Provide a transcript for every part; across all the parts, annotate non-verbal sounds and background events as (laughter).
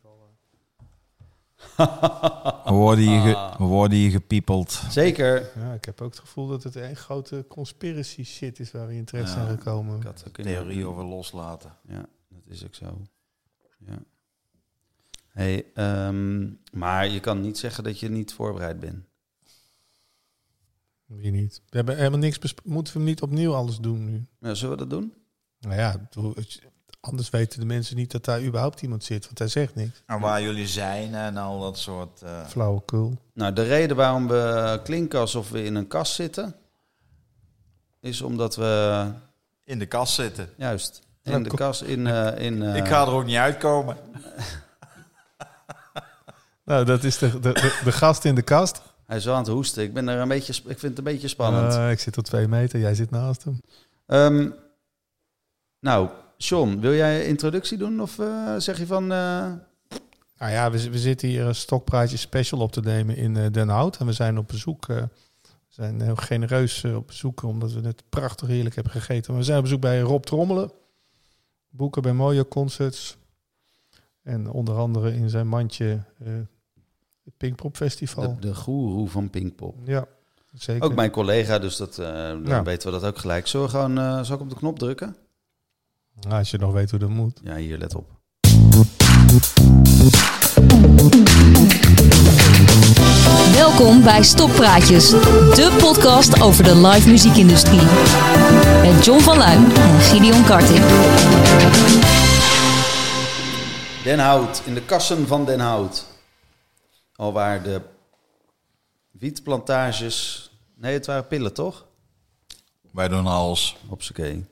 geval. (laughs) We worden hier, ge- we worden hier gepiepeld. Zeker. Ja, ik heb ook het gevoel dat het een grote conspiracy shit is waar we in terecht Ja, zijn gekomen. Ik had ook Theorie over loslaten. Ja, dat is ook zo. Ja. Hey, ehm, maar je kan niet zeggen dat je niet voorbereid bent. Wie niet? We hebben helemaal niks Moeten we niet opnieuw alles doen nu? Nou, zullen we dat doen? Nou ja, anders weten de mensen niet dat daar überhaupt iemand zit, want hij zegt niks. En waar jullie zijn en al dat soort... eh, Flauwekul. Nou, de reden waarom we klinken alsof we in een kast zitten, is omdat we in de kast zitten. juist in de kast in. eh, in eh, Ik ga er ook niet uitkomen. (laughs) Nou, dat is de, de, de, de gast in de kast. Hij is wel aan het hoesten. Ik ben er een beetje. Ik vind het een beetje spannend. Eh, ik zit op twee meter, jij zit naast hem. Ehm, nou, John, wil jij een introductie doen of eh, zeg je van? eh, Nou ja, we, we zitten hier een stokpraatje special op te nemen in eh, Den Hout. En we zijn op bezoek. eh, we zijn heel genereus eh, op bezoek, omdat we het prachtig heerlijk hebben gegeten. Maar we zijn op bezoek bij Rob Trommelen. Boeken bij Mojo Concerts. En onder andere in zijn mandje eh, het Pinkpop Festival. de, de goeroe van Pinkpop. Ja, zeker. Ook mijn collega, dus dat, eh, dan Ja. weten we dat ook gelijk. Zullen we gewoon, eh, zal ik op de knop drukken? Nou, als je nog weet hoe dat moet. Ja, hier, let op. Welkom bij Stoppraatjes, de podcast over de live muziekindustrie. Met John van Luijn en Gideon Karting. Den Hout, in de kassen van Den Hout. Al waar de wietplantages... Nee, het waren pillen, toch? Wij doen alles. Hopsakee.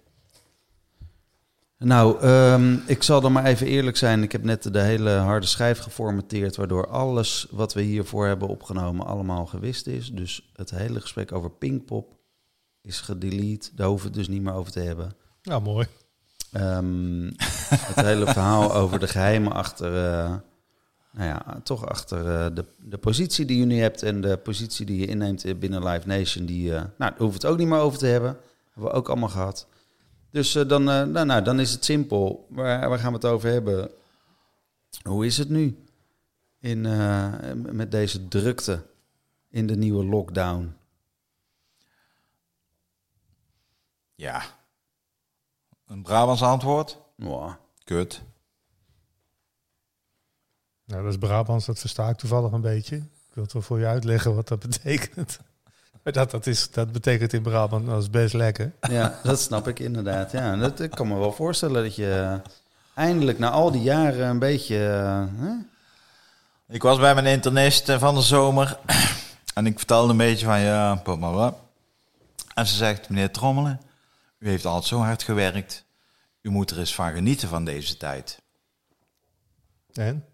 Nou, ehm, ik zal dan maar even eerlijk zijn. Ik heb net de hele harde schijf geformateerd... waardoor alles wat we hiervoor hebben opgenomen allemaal gewist is. Dus het hele gesprek over Pinkpop is gedelete. Daar hoeven we het dus niet meer over te hebben. Nou, mooi. Ehm, het hele verhaal over de geheimen achter, eh, nou ja, toch achter eh, de, de positie die je nu hebt en de positie die je inneemt binnen Live Nation, die, eh, nou, daar hoeven we het ook niet meer over te hebben. Hebben we ook allemaal gehad. Dus eh, dan, eh, nou, nou, dan is het simpel. Waar, waar gaan we het over hebben? Hoe is het nu in, eh, met deze drukte in de nieuwe lockdown? Ja. Een Brabants antwoord? Mwah. Kut. Nou, dat is Brabants, dat versta ik toevallig een beetje. Ik wil het wel voor je uitleggen wat dat betekent. (laughs) Dat, dat, is, dat betekent in Brabant, dat is best lekker. Ja, dat snap ik inderdaad. Ja, dat, ik kan me wel voorstellen dat je eindelijk na al die jaren een beetje... eh, hè? Ik was bij mijn internist eh, van de zomer. En ik vertelde een beetje van ja, pop maar wat. En ze zegt, meneer Trommelen, u heeft altijd zo hard gewerkt. U moet er eens van genieten van deze tijd. En?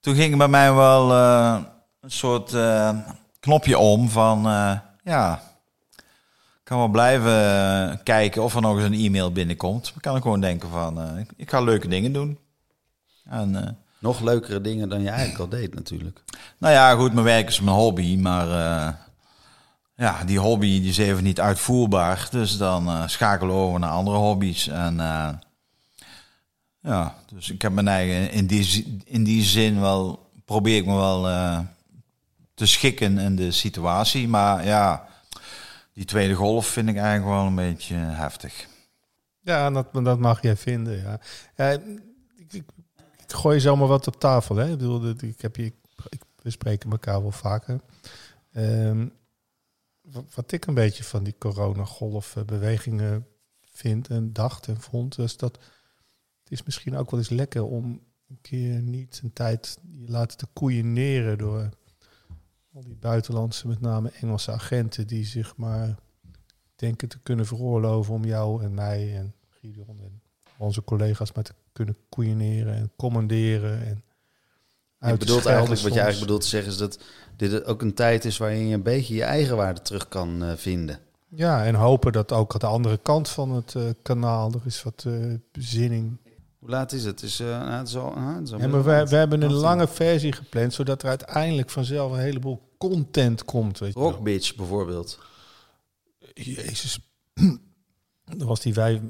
Toen ging bij mij wel eh, een soort eh, knopje om van eh, ja, ik kan wel blijven eh, kijken of er nog eens een e-mail binnenkomt. Maar kan ik gewoon denken van eh, ik, ga leuke dingen doen. En Nog leukere dingen dan je eigenlijk al deed natuurlijk. nou ja, goed, mijn werk is mijn hobby, maar ja, die hobby die is even niet uitvoerbaar. Dus dan schakelen we over naar andere hobby's. En ja, dus ik heb mijn eigen, in die, in die zin wel, probeer ik me wel te schikken in de situatie. Maar ja, die tweede golf vind ik eigenlijk wel een beetje heftig. Ja, dat, dat mag jij vinden, ja. ik, ik, ik gooi zomaar wat op tafel, hè. Ik bedoel, ik heb je, we spreken elkaar wel vaker. Ehm, wat, wat ik een beetje van die coronagolfbewegingen vind en dacht en vond, is dat het is misschien ook wel eens lekker om een keer niet een tijd je laten te koeieneren door al die buitenlandse, met name Engelse agenten, die zich maar denken te kunnen veroorloven om jou en mij en Gideon en onze collega's maar te kunnen koeieneren en commanderen. En uit schelden eigenlijk, wat je eigenlijk bedoelt te zeggen is dat dit ook een tijd is waarin je een beetje je eigen waarde terug kan eh, vinden. Ja, en hopen dat ook aan de andere kant van het eh, kanaal er is wat eh, bezinning. Hoe laat is het? Is, eh, nou, het is al, het is al Ja, maar we, we hebben een lange versie gepland, zodat er uiteindelijk vanzelf een heleboel content komt. Weet je wel. Rock Bitch bijvoorbeeld. Jezus. (clears throat) Dat was die vijf,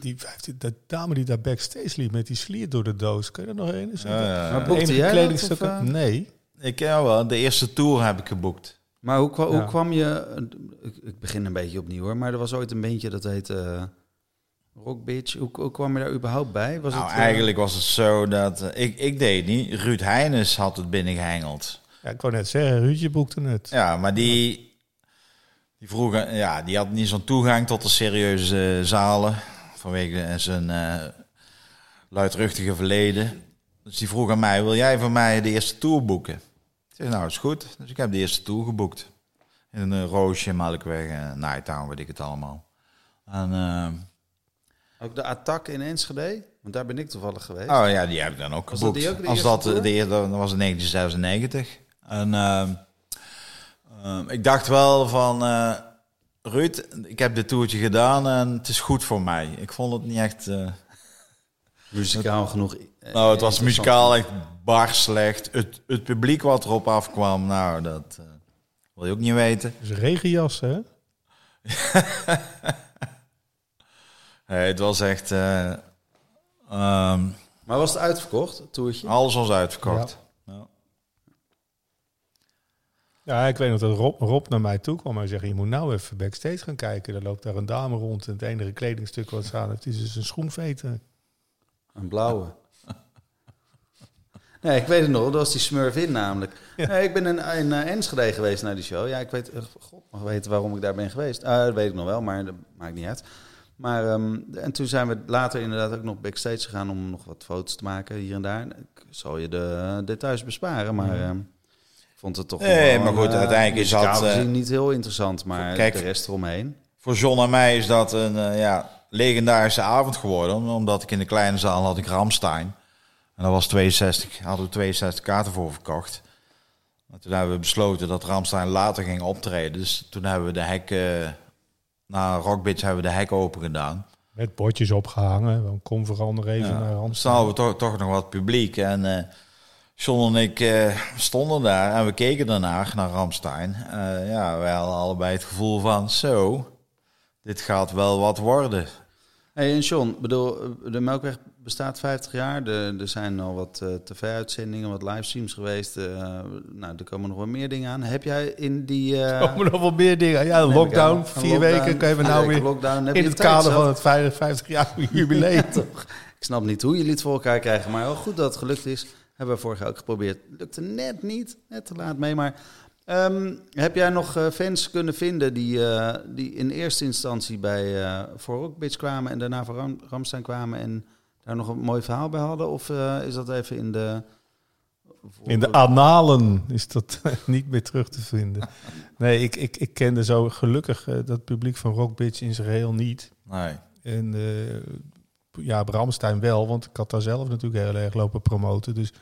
die, 15 dat dame die daar backstage liep met die slier door de doos. Kun je dat nog ja, ja. Maar boekte Enige jij dat, kledingstuk- of, eh? Nee. Ik ja, wel. De eerste tour heb ik geboekt. Maar hoe, kwa- hoe Ja. kwam je... Ik, begin een beetje opnieuw hoor. Maar er was ooit een bandje dat heette eh, Rock Bitch. Hoe, hoe kwam je daar überhaupt bij? Was nou, het, eh, eigenlijk was het zo dat... eh, ik, ik deed het niet. Ruud Heines had het binnengehengeld. Ja, ik wou net zeggen, Ruudje boekte het. Ja, maar die... Die vroegen, ja, die had niet zo'n toegang tot de serieuze eh, zalen. Vanwege zijn eh, luidruchtige verleden. Dus die vroeg aan mij, wil jij voor mij de eerste tour boeken? Ik zeg, nou is goed. Dus ik heb de eerste tour geboekt. In een Roosje, Melkweg, en Nighttown, weet ik het allemaal. En, eh, Ook de Attack in Enschede? Want daar ben ik toevallig geweest. oh ja, die heb ik dan ook Was dat geboekt. die ook de Als dat, tour? de, eerste- dat was in 1996. En ehm, ehm, ik dacht wel van... eh Ruud, ik heb dit toertje gedaan en het is goed voor mij. Ik vond het niet echt... eh, (laughs) Muzikaal genoeg. eh, nou, het was muzikaal echt bar slecht. Het, het publiek wat erop afkwam, nou, dat eh, wil je ook niet weten. Dus regenjas, hè? (laughs) Nee, het was echt... eh, ehm, Maar was het uitverkocht, toertje? alles was uitverkocht. Ja. Ja, ik weet nog dat Rob, Rob naar mij toe kwam en zei: Je moet nou even backstage gaan kijken. Er loopt daar een dame rond en het enige kledingstuk wat ze aan heeft is dus een schoenveter. Een blauwe. (laughs) Nee, ik weet het nog. Dat was die Smurf in namelijk. Ja. Nee, ik ben in, in eh, Enschede geweest naar die show. Ja, ik weet... eh, God mag weten waarom ik daar ben geweest. Dat weet ik nog wel, maar dat maakt niet uit. Maar, ehm, en toen zijn we later inderdaad ook nog backstage gegaan om nog wat foto's te maken hier en daar. Ik zal je de eh, details besparen, maar ehm, ik vond het toch Nee, maar goed, eh, uiteindelijk is dat, eh, niet heel interessant, maar Kijk. de rest eromheen. Voor John en mij is dat een eh, ja, legendarische avond geworden. Omdat ik in de kleine zaal had ik Ramstein. En dat was 62, hadden we 62 kaarten voor verkocht. En toen hebben we besloten dat Ramstein later ging optreden. Dus toen hebben we de hek, na Rockbitch hebben we de hek open gedaan. Met bordjes opgehangen. Dan kom nog even naar Ja, dus dan hadden we toch, toch nog wat publiek. En eh John en ik eh, stonden daar en we keken daarnaar naar Ramstein. Eh, ja, wij hadden allebei het gevoel van, zo, dit gaat wel wat worden. Hey, en John, bedoel, de Melkweg bestaat 50 jaar. De, er zijn al wat eh, tv-uitzendingen, wat livestreams geweest. eh, nou, er komen nog wel meer dingen aan. Heb jij in die... eh, Er komen nog wel meer dingen. Ja, een lockdown, aan, vier weken. je vier nou weer lockdown. Heb in het kader van het 55 (laughs) jaar jubileum. Ik snap niet hoe jullie het voor elkaar krijgen, maar wel goed dat het gelukt is. Hebben we vorig jaar ook geprobeerd. Lukte net niet, net te laat mee. Maar ehm, heb jij nog fans kunnen vinden die, die in eerste instantie bij eh voor Rockbitch kwamen en daarna voor Ram, Ramstein kwamen en daar nog een mooi verhaal bij hadden? Of eh, is dat even in de... In de analen is dat (laughs) niet meer terug te vinden. Nee, ik, ik, ik kende zo gelukkig eh, dat publiek van Rock Bitch in zijn geheel niet. Nee. En eh, ja, Bramstein wel, want ik had daar zelf natuurlijk heel erg lopen promoten. Dus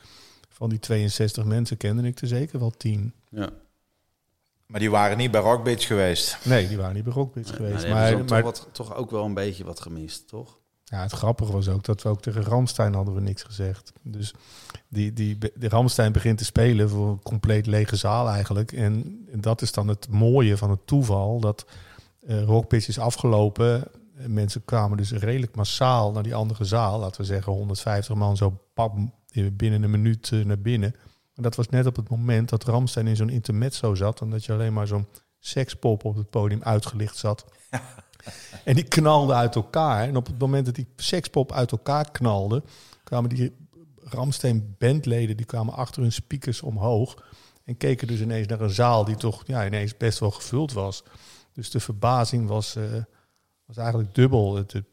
van die 62 mensen kende ik er zeker wel 10. Ja. Maar die waren niet bij Rockbitch geweest. Nee, die waren niet bij Rock Bitch Nee, geweest. maar maar toch, wat, toch ook wel een beetje wat gemist, toch? Ja, het grappige was ook dat we ook tegen Ramstein hadden we niks gezegd. Dus die, die, Ramstein begint te spelen voor een compleet lege zaal eigenlijk. En, en dat is dan het mooie van het toeval, dat eh Rockpitch is afgelopen. En mensen kwamen dus redelijk massaal naar die andere zaal. Laten we zeggen 150 man zo pam, binnen een minuut eh, naar binnen. Maar dat was net op het moment dat Ramstein in zo'n intermezzo zat. En dat je alleen maar zo'n sekspop op het podium uitgelicht zat. (laughs) (laughs) En die knalde uit elkaar. En op het moment dat die sekspop uit elkaar knalde, kwamen die Ramstein bandleden die kwamen achter hun speakers omhoog. En keken dus ineens naar een zaal die toch ja, ineens best wel gevuld was. Dus de verbazing was, eh, was eigenlijk dubbel. Het,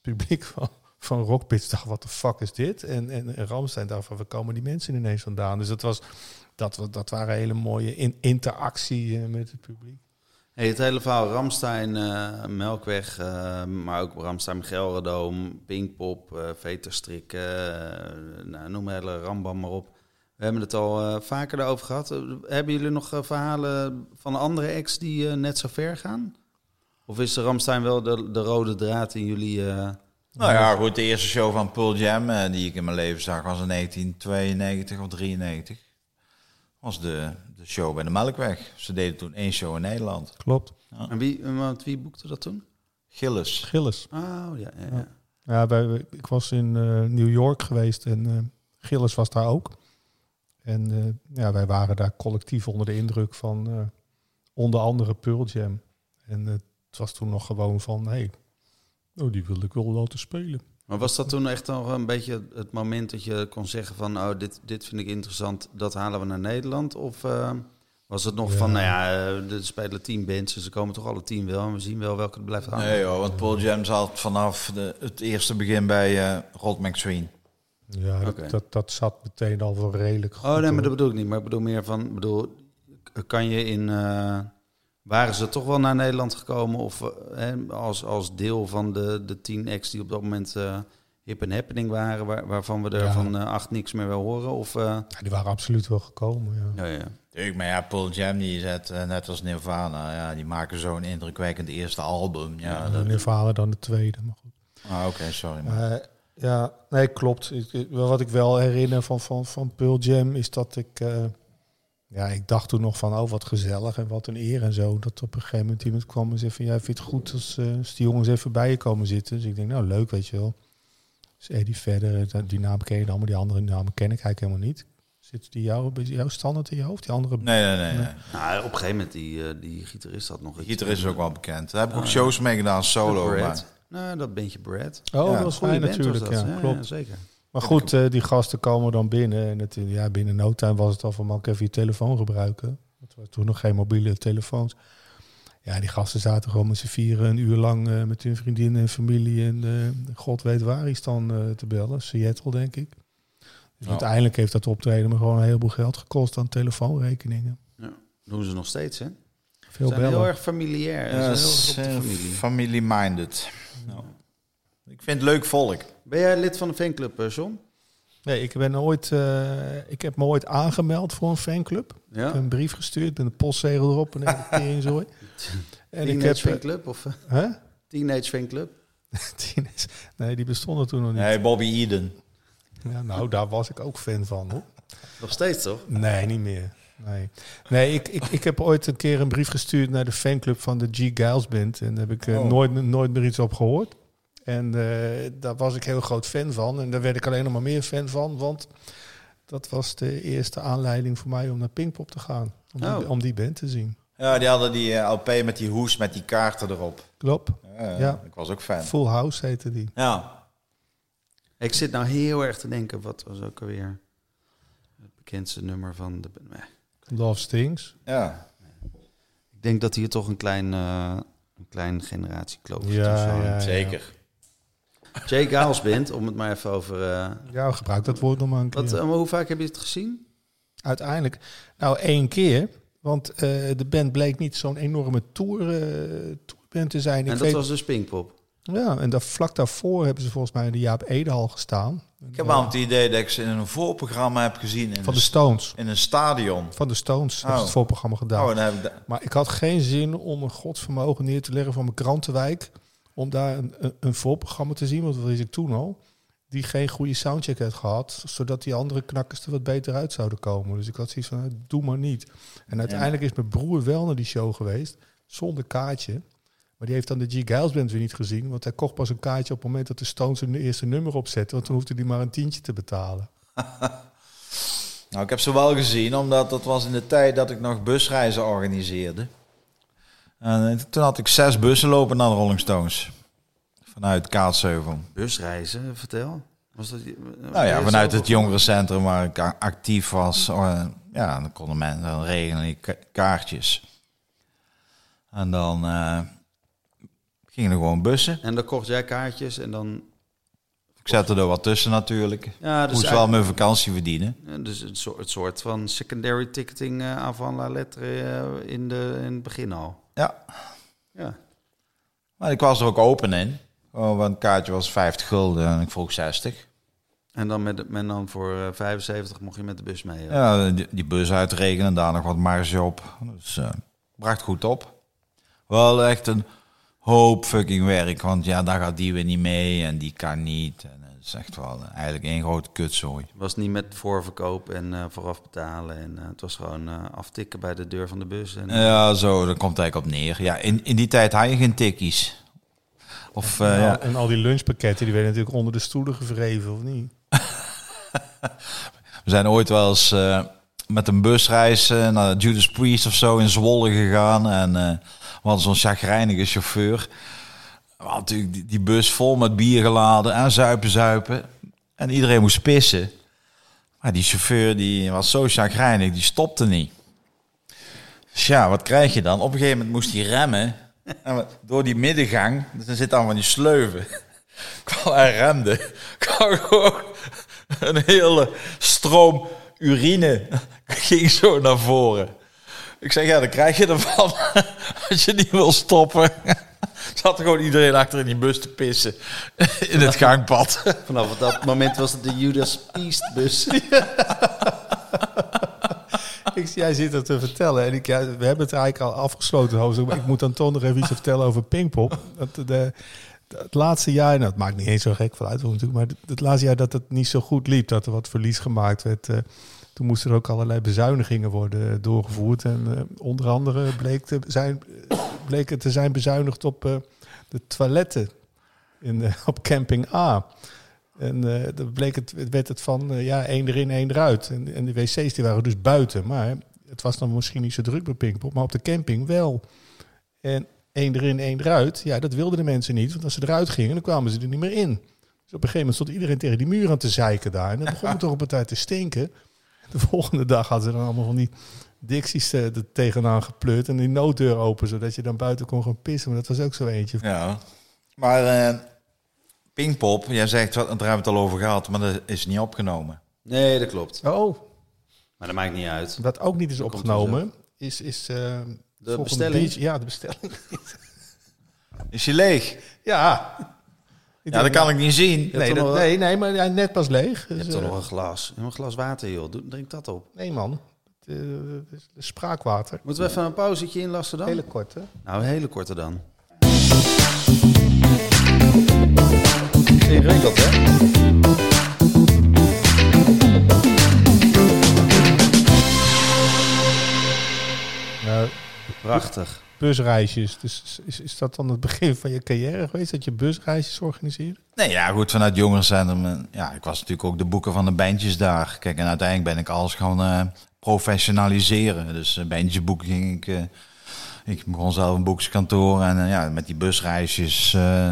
publiek (laughs) van, Rockpits dacht, wat de fuck is dit? En, en, Ramstein dacht van, waar komen die mensen ineens vandaan? Dus dat, was, dat, dat waren hele mooie in, interactie eh, met het publiek. Het hele verhaal Ramstein, eh, Melkweg, eh, maar ook Ramstein Gelredoom, Pinkpop, Veterstrik, eh, nou, noem maar hele Rambam maar op. We hebben het al vaker daarover gehad. Eh, hebben jullie nog verhalen van andere acts die net zo ver gaan? Of is de Ramstein wel de, de rode draad in jullie... Nou ja, goed, de eerste show van Pearl Jam die ik in mijn leven zag was in 1992 of 93. Was de, de show bij de Melkweg. Ze deden toen één show in Nederland. Klopt. en wie, want wie boekte dat toen? Gilles. Gilles. Oh, ja, ja, ja. Ja, wij, ik was in eh, New York geweest en eh, Gilles was daar ook. En eh, ja, wij waren daar collectief onder de indruk van eh, onder andere Pearl Jam. En het was toen nog gewoon van, hé, hey, oh, die wil ik wel laten spelen. Maar was dat toen echt nog een beetje het moment dat je kon zeggen van... oh, dit, dit vind ik interessant, dat halen we naar Nederland? Of eh, was het nog Ja. van, nou ja, eh, er spelen tien bands... dus ze komen toch alle tien wel en we zien wel welke er blijft hangen? Nee joh, want Paul Jam zat vanaf de, het eerste begin bij eh Rod McSween. Ja, dat, dat, dat zat meteen al wel redelijk goed. Oh nee, maar dat bedoel ik niet. Maar ik bedoel meer van, ik bedoel, kan je in, eh, waren ze toch wel naar Nederland gekomen of eh, hè, als, als deel van de, de tien acts die op dat moment eh, hip en happening waren, waar, waarvan we er Ja. van eh, acht niks meer wil horen? Of, eh, Ja, die waren absoluut wel gekomen, ja. ja, ja. Maar ja, Paul Jam die zet, net als Nirvana, ja, die maken zo'n indrukwekkend eerste album. Ja, dat, Nirvana dan de tweede, maar goed. ah, oké, sorry. Maar. Eh, ja, nee, klopt. Wel wat ik wel herinner van, van, van Pearl Jam is dat ik... ja, ik dacht toen nog van, oh, wat gezellig en wat een eer en zo. Dat op een gegeven moment iemand kwam en zei van... Ja, vind je het goed als, eh, als die jongens even bij je komen zitten? Dus ik denk, nou, leuk, weet je wel. Dus Eddie verder, eh, die naam ken je dan, maar die andere namen ken ik eigenlijk helemaal niet. Zit die jou, jouw standaard in je hoofd? Die andere... Nee, nee, nee. nee. Nou, op een gegeven moment, die, eh, die gitarist had nog iets. gitarist is ook wel bekend. Daar heb ik ook Ah, shows mee gedaan, solo. Maar, Nou, dat bandje Brad. Oh, Ja, dat was band was natuurlijk, dat. ja, klopt. zeker. Maar goed, eh, die gasten komen dan binnen. En het, ja, binnen no time was het al van, mag ik even je telefoon gebruiken? Dat was toen nog geen mobiele telefoons. Ja, die gasten zaten gewoon met z'n vieren een uur lang eh, met hun vriendinnen en familie. En eh, god weet waar is dan eh, te bellen. Seattle, denk ik. Dus Ja. uiteindelijk heeft dat optreden me gewoon een heleboel geld gekost aan telefoonrekeningen. Doen ze nog steeds, hè? Veel Ze zijn bellen. heel erg familiair. ja, Ze zijn heel erg op ik vind het leuk volk. Ben jij lid van de fanclub, eh, John? Nee, ik, ben ooit, eh, ik heb me ooit aangemeld voor een fanclub. Ik Ja? heb een brief gestuurd met een postzegel erop en een. (laughs) En ik Teenage heb... eh, fanclub? Of eh, Hè? Teenage fanclub? (laughs) Nee, die bestonden toen nog niet. Nee, Bobby Eden. Ja, nou, daar was ik ook fan van, hoor. Nog steeds, toch? Nee, niet meer. Nee, nee ik, ik, ik heb ooit een keer een brief gestuurd naar de fanclub van de G. Giles Band. En daar heb ik eh, Oh. nooit, nooit meer iets op gehoord. En eh, daar was ik heel groot fan van. En daar werd ik alleen nog maar meer fan van. Want dat was de eerste aanleiding voor mij om naar Pinkpop te gaan. Om, die, Oh. om die band te zien. Ja, die hadden die eh, LP met die hoes met die kaarten erop. Klopt. Ja, Ja. Ik was ook fan. Full House heette die. Ja. Ik zit nou heel erg te denken, wat was ook alweer het bekendste nummer van de... Nee. Love Stings. Ja. Ik denk dat hier toch een klein, eh een klein generatiekloof Ja, tussen hangt. ja. Zeker. Jay Giles Band, om het maar even over... eh, Ja, gebruik dat woord nog maar een keer. wat, eh, maar hoe vaak heb je het gezien? Uiteindelijk, nou één keer. Want eh, de band bleek niet zo'n enorme tour, eh, tourband te zijn. Ik en dat weet, was dus Pinkpop. Ja, en daar, vlak daarvoor hebben ze volgens mij in de Jaap Edehal gestaan. Ik heb wel het idee dat ik ze in een voorprogramma heb gezien. In, Van de Stones. in een stadion. Van de Stones hebben ze Oh. het voorprogramma gedaan. Oh, dan heb ik Maar ik had geen zin om een godsvermogen neer te leggen van mijn krantenwijk. Om daar een, een, voorprogramma te zien, want dat wist ik toen al. Die geen goede soundcheck had gehad. Zodat die andere knakkers er wat beter uit zouden komen. Dus ik had zoiets van, nou, doe maar niet. En uiteindelijk is mijn broer wel naar die show geweest. Zonder kaartje. Maar die heeft dan de G. Giles Band weer niet gezien. Want hij kocht pas een kaartje op het moment dat de Stones hun eerste nummer opzetten. Want toen hoefde hij maar een tientje te betalen. (laughs) Nou, ik heb ze wel gezien, omdat dat was in de tijd dat ik nog busreizen organiseerde. En eh, toen had ik zes bussen lopen naar de Rolling Stones. Vanuit Kaatsheuvel. Busreizen, vertel. Was dat, Nou ja, vanuit het jongerencentrum waar ik actief was. eh, Ja, dan konden mensen dan regelen die ka- kaartjes. En dan eh, gingen er gewoon bussen. En dan kocht jij kaartjes en dan... Ik zette er wat tussen natuurlijk. Ja, dus, Moest wel mijn vakantie verdienen. Dus het soort, het soort van secondary ticketing eh avant la lettre in, de, in het begin al. Ja, Ja. maar ik was er ook open in. Oh, want een kaartje was 50 gulden en ik vroeg 60. En dan met, met dan voor eh, 75 mocht je met de bus mee. ja. Ja, die, die bus uitrekenen, daar nog wat marge op. Dus eh, bracht goed op. Wel echt een hoop fucking werk, want ja, daar gaat die weer niet mee en die kan niet. En het is echt wel eh, eigenlijk één grote kutzooi. Het was niet met voorverkoop en eh, vooraf betalen. En eh, het was gewoon eh, aftikken bij de deur van de bus. En, Ja, zo, daar komt het eigenlijk op neer. Ja, in, in die tijd had je geen tikkies. Of, eh, Ja, ja. En al die lunchpakketten, die werden natuurlijk onder de stoelen gevreven, of niet? (laughs) We zijn ooit wel eens eh, met een busreis naar Judas Priest of zo in Zwolle gegaan. En eh, we hadden zo'n chagrijnige chauffeur. We hadden natuurlijk die, bus vol met bier geladen en zuipen, zuipen. En iedereen moest pissen. Maar die chauffeur die was zo chagrijnig, die stopte niet. Dus ja, wat krijg je dan? Op een gegeven moment moest hij remmen. En door die middengang, dus er zit allemaal die sleuven. (laughs) kwam hij remde. (laughs) kwam een hele stroom urine (laughs) ging zo naar voren. Ik zeg, ja, dan krijg je ervan als je niet wil stoppen. (laughs) Zat er gewoon iedereen achter in die bus te pissen (laughs) in het gangpad. (laughs) Vanaf dat moment was het de Judas Priest bus. Ik, jij zit er te vertellen en ik, ja, we hebben het eigenlijk al afgesloten, hoofdstuk, maar ik moet dan toch nog even iets vertellen over Pinkpop. Dat de, de- het laatste jaar, nou, het maakt niet eens zo gek vanuit natuurlijk, maar het, het laatste jaar dat het niet zo goed liep, dat er wat verlies gemaakt werd. eh, toen moesten er ook allerlei bezuinigingen worden doorgevoerd. En eh, onder andere bleek, te zijn, bleek het te zijn bezuinigd op eh, de toiletten in, eh, op camping A. En eh dan bleek het, werd het van eh, ja, één erin, één eruit. En, en de wc's die waren dus buiten. Maar het was dan misschien niet zo druk bij Pinkpop, maar op de camping wel. En één erin, één eruit, ja, dat wilden de mensen niet. Want als ze eruit gingen, dan kwamen ze er niet meer in. Dus op een gegeven moment stond iedereen tegen die muur aan te zeiken daar. En dan begon het toch op een tijd te stinken. (laughs) De volgende dag hadden ze dan allemaal van die Dixies eh, er tegenaan gepleurd en die nooddeur open, zodat je dan buiten kon gaan pissen. Maar dat was ook zo eentje. Ja. Maar eh Pinkpop, jij zegt, daar hebben we het al over gehad, maar dat is niet opgenomen. Nee, dat klopt. Oh, Maar dat maakt niet uit. wat ook niet is opgenomen, is, is eh, volgens bestelling? Ja, de bestelling. (laughs) Is hij leeg? ja. Ja, dat kan ik niet zien. Nee, toch dat- nog- nee, nee, maar is net pas leeg. Je Dus, hebt toch eh, nog een glas. Een glas water, joh. Drink dat op. nee, man. Het, eh, het is spraakwater. Moeten we even een pauzetje inlassen dan? Hele korte. Nou, een hele korte dan. Ingewikkeld, hè? Nou, Prachtig. Busreisjes. Dus is, is dat dan het begin van je carrière geweest? Dat je busreisjes organiseerde? Nee, ja, goed, vanuit jongerencentrum. eh, Ja, ik was natuurlijk ook de boeken van de bandjes daar. Kijk, en uiteindelijk ben ik alles gaan eh, professionaliseren. Dus uh, bandjesboeken ging ik... eh, ik begon zelf een boekskantoor en eh, ja, met die busreisjes... eh,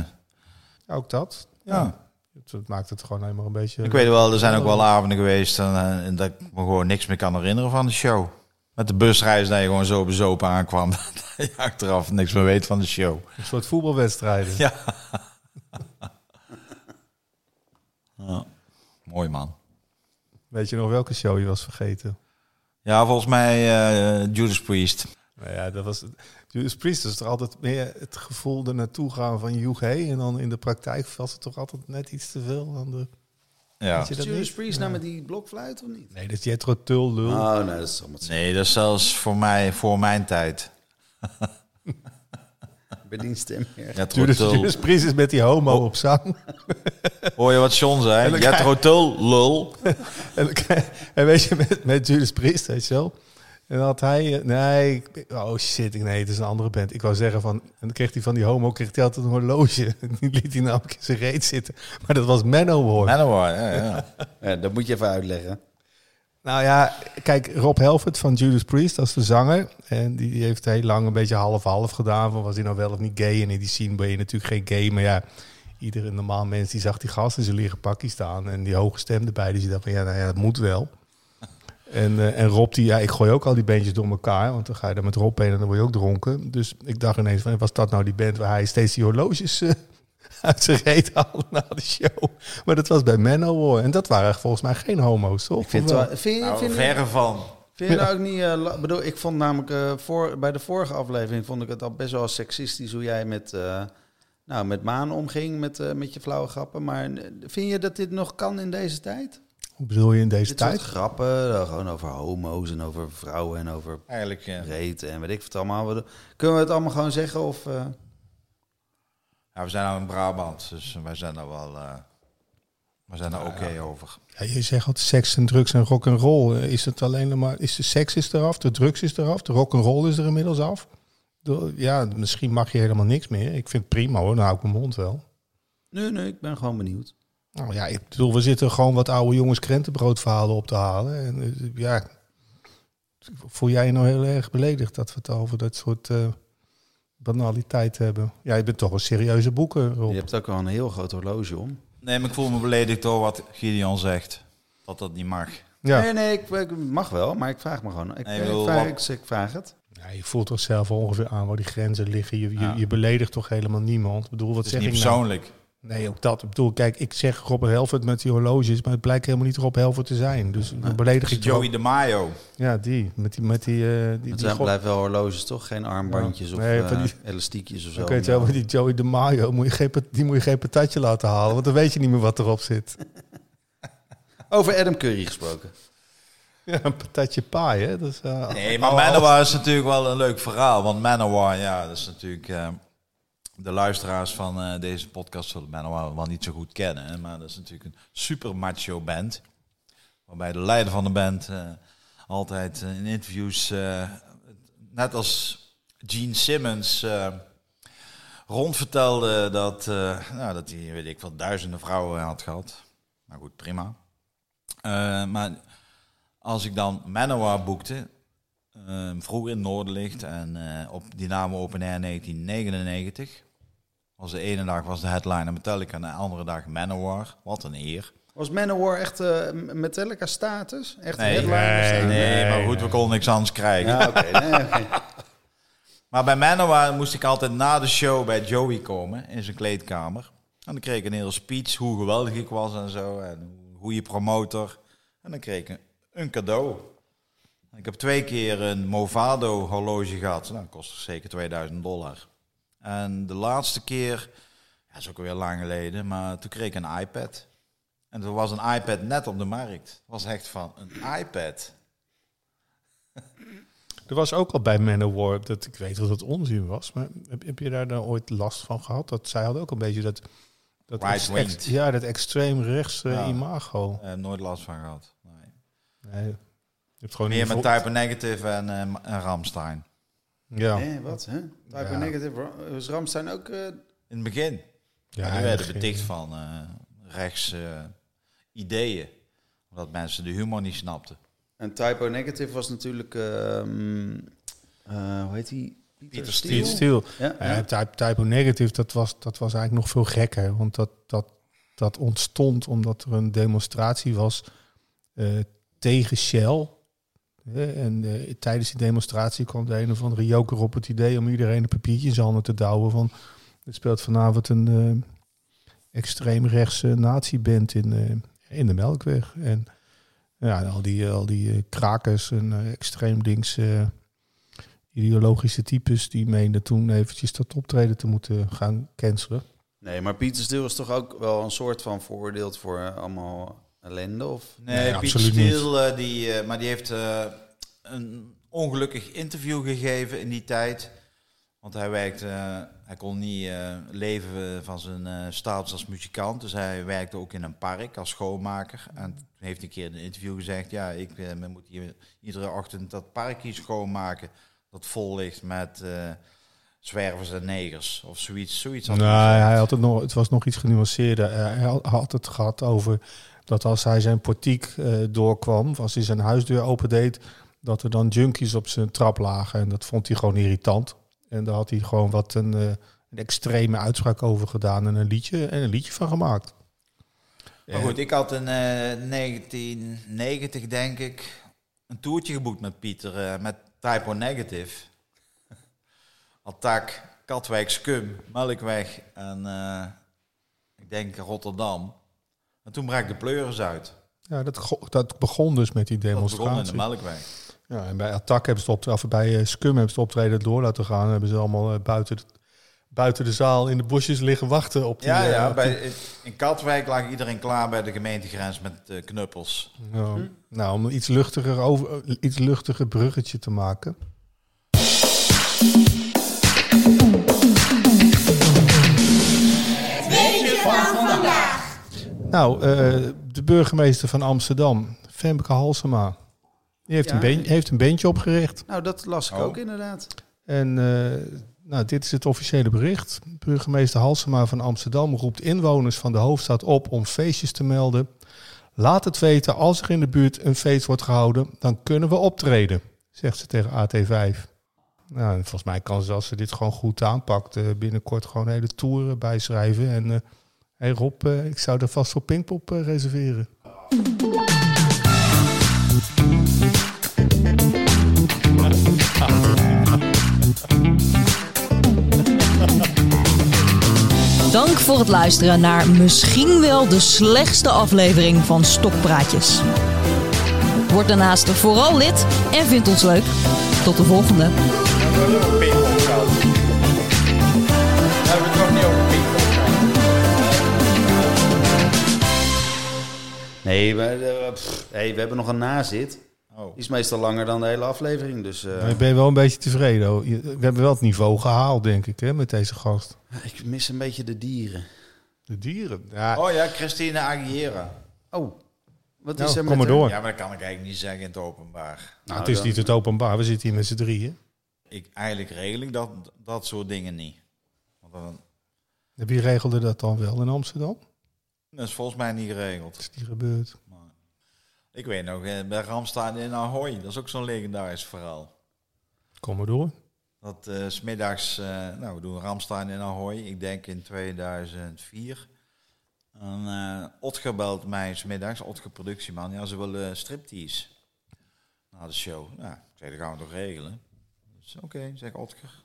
Ook dat. ja. Het, het maakt het gewoon helemaal een beetje... Ik weet wel, er zijn ook wel avonden geweest en, eh, en dat ik me gewoon niks meer kan herinneren van de show. Met de busreis dat je gewoon zo bezopen aankwam. (laughs) Dat je achteraf niks meer weet van de show. Een soort voetbalwedstrijden. Ja. (laughs) ja. Mooi man. Weet je nog welke show je was vergeten? Ja, volgens mij eh Judas Priest. Nou ja, dat was... Judas Priest is toch altijd meer het gevoel er naartoe gaan van Hugh Hey. En dan in de praktijk was het toch altijd net iets te veel aan de... Ja. Weet je dat Judas? Priest nou met die blokfluit of niet? Nee, dat is Jetro Tull, lul. Oh, nee, dat is allemaal Nee, dat is zelfs voor mij, voor mijn tijd. (laughs) bij die stem meer. Ja, Judas, Judas Priest is met die homo op zang. Hoor je wat John zei? dan Jethro Tull, lul. (laughs) En, dan krijg- en weet je, met, met Judas Priest, weet je wel. En had hij, eh, nee, ik- oh shit, nee, het is een andere band. Ik wou zeggen van, en dan kreeg hij van die homo, kreeg hij altijd een horloge. (laughs) Die liet hij namelijk in zijn reet zitten. Maar dat was Manowar. Manowar, ja, ja. Ja, dat moet je even uitleggen. Nou ja, kijk, Rob Helfert van Judas Priest, dat is de zanger. En die, die heeft heel lang een beetje half-half gedaan. Van was hij nou wel of niet gay? En in die scene ben je natuurlijk geen gay. Maar ja, iedere normaal mens die zag die gast in zijn leren pakje staan. En die hoge stem erbij. Dus die dacht van, ja, nou ja, dat moet wel. En, eh, en Rob, die, ja, ik gooi ook al die bandjes door elkaar. Want dan ga je daar met Rob heen en dan word je ook dronken. Dus ik dacht ineens van, was dat nou die band waar hij steeds die horloges eh, (laughs) uit zijn reet haalde na de show? Maar dat was bij Manowar. En dat waren volgens mij geen homo's, toch? Ik vind wel? vind, je- Nou, vind, je- verre van. vind je nou ook niet... eh, la- bedoel, ik vond namelijk eh, voor, bij de vorige aflevering vond ik het al best wel seksistisch hoe jij met, eh, nou, met Maan omging, met, eh, met je flauwe grappen. Maar vind je dat dit nog kan in deze tijd? Hoe bedoel je in deze Dit tijd? soort grappen, eh, gewoon over homo's en over vrouwen en over Eigenlijk, ja. reet en weet ik wat allemaal. Kunnen we het allemaal gewoon zeggen of... eh, ja. We zijn nou in Brabant, dus wij zijn daar wel... eh we zijn daar oké over. Ja, je zegt altijd seks en drugs en rock en roll. Is het alleen maar is de seks is eraf, de drugs is eraf, de rock en roll is er inmiddels af. De- Ja, misschien mag je helemaal niks meer. Ik vind het prima hoor, dan hou ik mijn mond wel. Nee, nee, ik ben gewoon benieuwd. Nou ja, ik bedoel, we zitten gewoon wat oude jongens krentenbroodverhalen op te halen. En eh, ja, voel jij je nou heel erg beledigd dat we het over dat soort eh, banaliteit hebben? Ja, je bent toch een serieuze boeken, Rob. Je hebt ook wel een heel groot horloge om. Nee, maar ik voel me beledigd door wat Gideon zegt. Dat dat niet mag. Ja. Nee, nee, ik, ik mag wel, maar ik vraag me gewoon. Ik, Nee, ik vraag, wat- ik, ik vraag het. Ja, je voelt toch zelf ongeveer aan waar die grenzen liggen. Je, je, Ja. je beledigt toch helemaal niemand. Ik bedoel, wat Het is zeg niet ik nou? persoonlijk. Nee, ook dat. Ik bedoel, kijk, ik zeg Rob Helvert met die horloges, maar het blijkt helemaal niet Rob Helvert te zijn. Dus dan beledig ik Joey de Mayo. Ja, die. Met die, met die, eh die, Het die zijn go- blijven wel horloges, toch? Geen armbandjes Ja. of Nee, eh, die- elastiekjes of zo. Ik weet wel, maar die Joey de Mayo, moet je geen, die moet je geen patatje laten halen, want dan weet je niet meer wat erop zit. (laughs) Over Adam Curry gesproken. (laughs) Ja, een patatje paai, hè? Dat is, eh, Nee, maar oh, Manowar is natuurlijk wel een leuk verhaal. Want Manowar, ja, dat is natuurlijk... de luisteraars van eh, deze podcast zullen Manowar wel niet zo goed kennen. Maar dat is natuurlijk een super macho band. Waarbij de leider van de band eh, altijd eh, in interviews... net als Gene Simmons... rondvertelde dat, nou, dat hij, weet ik wel, duizenden vrouwen had gehad. Maar goed, prima. Maar als ik dan Manowar boekte, eh, vroeger in Noorderlicht en eh, op Dynamo Open Air 1999, was de ene dag was de headliner Metallica en de andere dag Manowar. Wat een eer. Was Manowar echt eh, Metallica status? Echt Nee, headliner nee, status? Nee, nee, maar goed, we konden niks anders krijgen. Ja, nee. (laughs) Maar bij Manowar moest ik altijd na de show bij Joey komen in zijn kleedkamer. En dan kreeg ik een hele speech hoe geweldig ik was en zo. En hoe je promotor. En dan kreeg ik een, een cadeau. Ik heb twee keer een Movado horloge gehad. Nou, dat kostte zeker 2000 dollar. En de laatste keer, ja, dat is ook weer lang geleden, maar toen kreeg ik een iPad. En er was een iPad net op de markt. Het was echt van een iPad. (laughs) Er was ook al bij Manowar, dat ik weet dat het onzin was, maar heb, heb je daar nou ooit last van gehad? Dat zij hadden ook een beetje dat, dat Right-winged. ex- ja, dat extreem rechts Ja. imago. Eh, nooit last van gehad. Nee. Nee, hebt gewoon Meer niet met Type Negative en, eh, en Ramstein. Ja, Nee, wat? Hè? Type Ja. Negative. Was Ramstein ook... eh, In het begin. ja, Ja, die werden beticht van eh rechts ideeën. Omdat mensen de humor niet snapten. en Typo Negative was natuurlijk... ehm, eh, hoe heet die? Pieter Steele? Stil. Ja, Ja, type, typo negative, dat was, dat was eigenlijk nog veel gekker. Want dat, dat, dat ontstond omdat er een demonstratie was eh, tegen Shell. En eh, tijdens die demonstratie kwam de een of andere joker op het idee om iedereen een papiertje in zijn handen te douwen. Van, er speelt vanavond een eh, extreemrechtse nazi-band in, eh, in de Melkweg. En ja, al die, al die krakers en extreem links eh, ideologische types die meenden toen eventjes dat optreden te moeten gaan cancelen. Nee, maar Pieter Steele is toch ook wel een soort van veroordeeld voor allemaal ellende? Of? Nee, Nee, Piet absoluut Steele, eh, die, eh, maar die heeft eh, een ongelukkig interview gegeven in die tijd. Want hij werkte, hij kon niet eh, leven van zijn eh, status als muzikant. Dus hij werkte ook in een park als schoonmaker. En toen heeft een keer in een interview gezegd: Ja, ik moet hier iedere ochtend dat parkje schoonmaken. Dat vol ligt met eh, zwervers en negers. Of zoiets. zoiets had Nee, hij had het, nog, het was nog iets genuanceerder. Hij had- had het gehad over dat als hij zijn portiek eh, doorkwam, als hij zijn huisdeur opendeed, dat er dan junkies op zijn trap lagen. En dat vond hij gewoon irritant. En daar had hij gewoon wat een, eh, een extreme uitspraak over gedaan en een liedje, en een liedje van gemaakt. Maar goed, ik had in eh 1990, denk ik, een toertje geboekt met Pieter, eh, met Typo Negative. (laughs) Attack, Katwijk, Skum, Melkweg en eh, ik denk Rotterdam. En toen brak de pleuris uit. Ja, dat, dat begon dus met die Dat begon in demonstratie. de Melkweg. Ja, en bij Attack hebben ze het of bij eh, Scum hebben ze het optreden door laten gaan. Hebben ze allemaal eh, buiten, de, buiten de zaal in de bosjes liggen wachten op die... Ja, eh, ja op bij, in Katwijk lag iedereen klaar bij de gemeentegrens met eh, knuppels. Nou, om een iets luchtiger, over, eh, iets luchtiger bruggetje te maken. Nou, eh, de burgemeester van Amsterdam, Femke Halsema, die heeft, Ja. een, been- heeft een beentje opgericht. Nou, dat las ik Oh. ook inderdaad. En eh, nou, dit is het officiële bericht. Burgemeester Halsema van Amsterdam roept inwoners van de hoofdstad op om feestjes te melden. Laat het weten als er in de buurt een feest wordt gehouden, dan kunnen we optreden, zegt ze tegen AT5. Nou, en volgens mij kan ze, als ze dit gewoon goed aanpakt, eh, binnenkort gewoon hele toeren bijschrijven. En eh hey Rob, eh, ik zou er vast voor Pinkpop eh, reserveren. Dank voor het luisteren naar misschien wel de slechtste aflevering van Stokpraatjes. Word daarnaast vooral lid en vind ons leuk. Tot de volgende. Nee, we, eh, pff, hey, we hebben nog een nazit. Oh. Die is meestal langer dan de hele aflevering. Dus eh, Maar ben je wel een beetje tevreden? hoor. Je- We hebben wel het niveau gehaald, denk ik, hè, met deze gast. ik mis een beetje de dieren. De dieren. Ja, Oh ja, Christine Aguilera. Oh, wat Nou, is er kom met maar haar? door. Ja, maar dat kan ik eigenlijk niet zeggen in het openbaar. nou, het is dan- niet het openbaar. We zitten hier met z'n drieën. Ik, eigenlijk regel ik dat, dat soort dingen niet. Want dan, Wie regelde dat dan wel in Amsterdam? Dat is volgens mij niet geregeld. is die gebeurd? Maar, ik weet nog, eh, bij Ramstein in Ahoy, dat is ook zo'n legendarisch verhaal. Kom maar door. Dat eh, 's smiddags, eh, nou we doen Ramstein in Ahoy, ik denk in 2004. En eh Otger belt mij smiddags, Otger productieman, ja ze willen striptease. Na de show. Nou, ik zei, dat gaan we toch regelen. Dus oké, zeg Otger.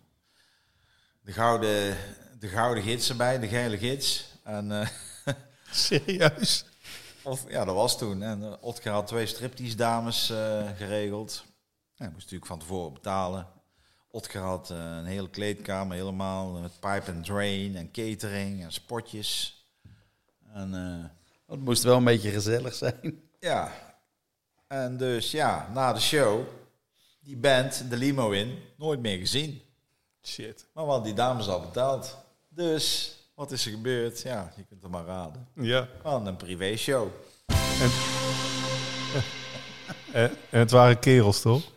De gouden, de gouden gids erbij, de gele gids. En eh, (laughs) (laughs) Serieus? of, ja, dat was toen. En uh, Otger had twee striptease dames eh, geregeld. Ja, moest natuurlijk van tevoren betalen. Otger had eh, een hele kleedkamer helemaal met pipe and drain en catering en spotjes. En eh, Het moest wel een beetje gezellig zijn. ja, en dus ja, na de show, die band, de limo in, nooit meer gezien. Shit. Maar we hadden die dames al betaald. Dus, wat is er gebeurd? Ja, je kunt het maar raden. Ja. Een privé show. En, (laughs) en het waren kerels, toch?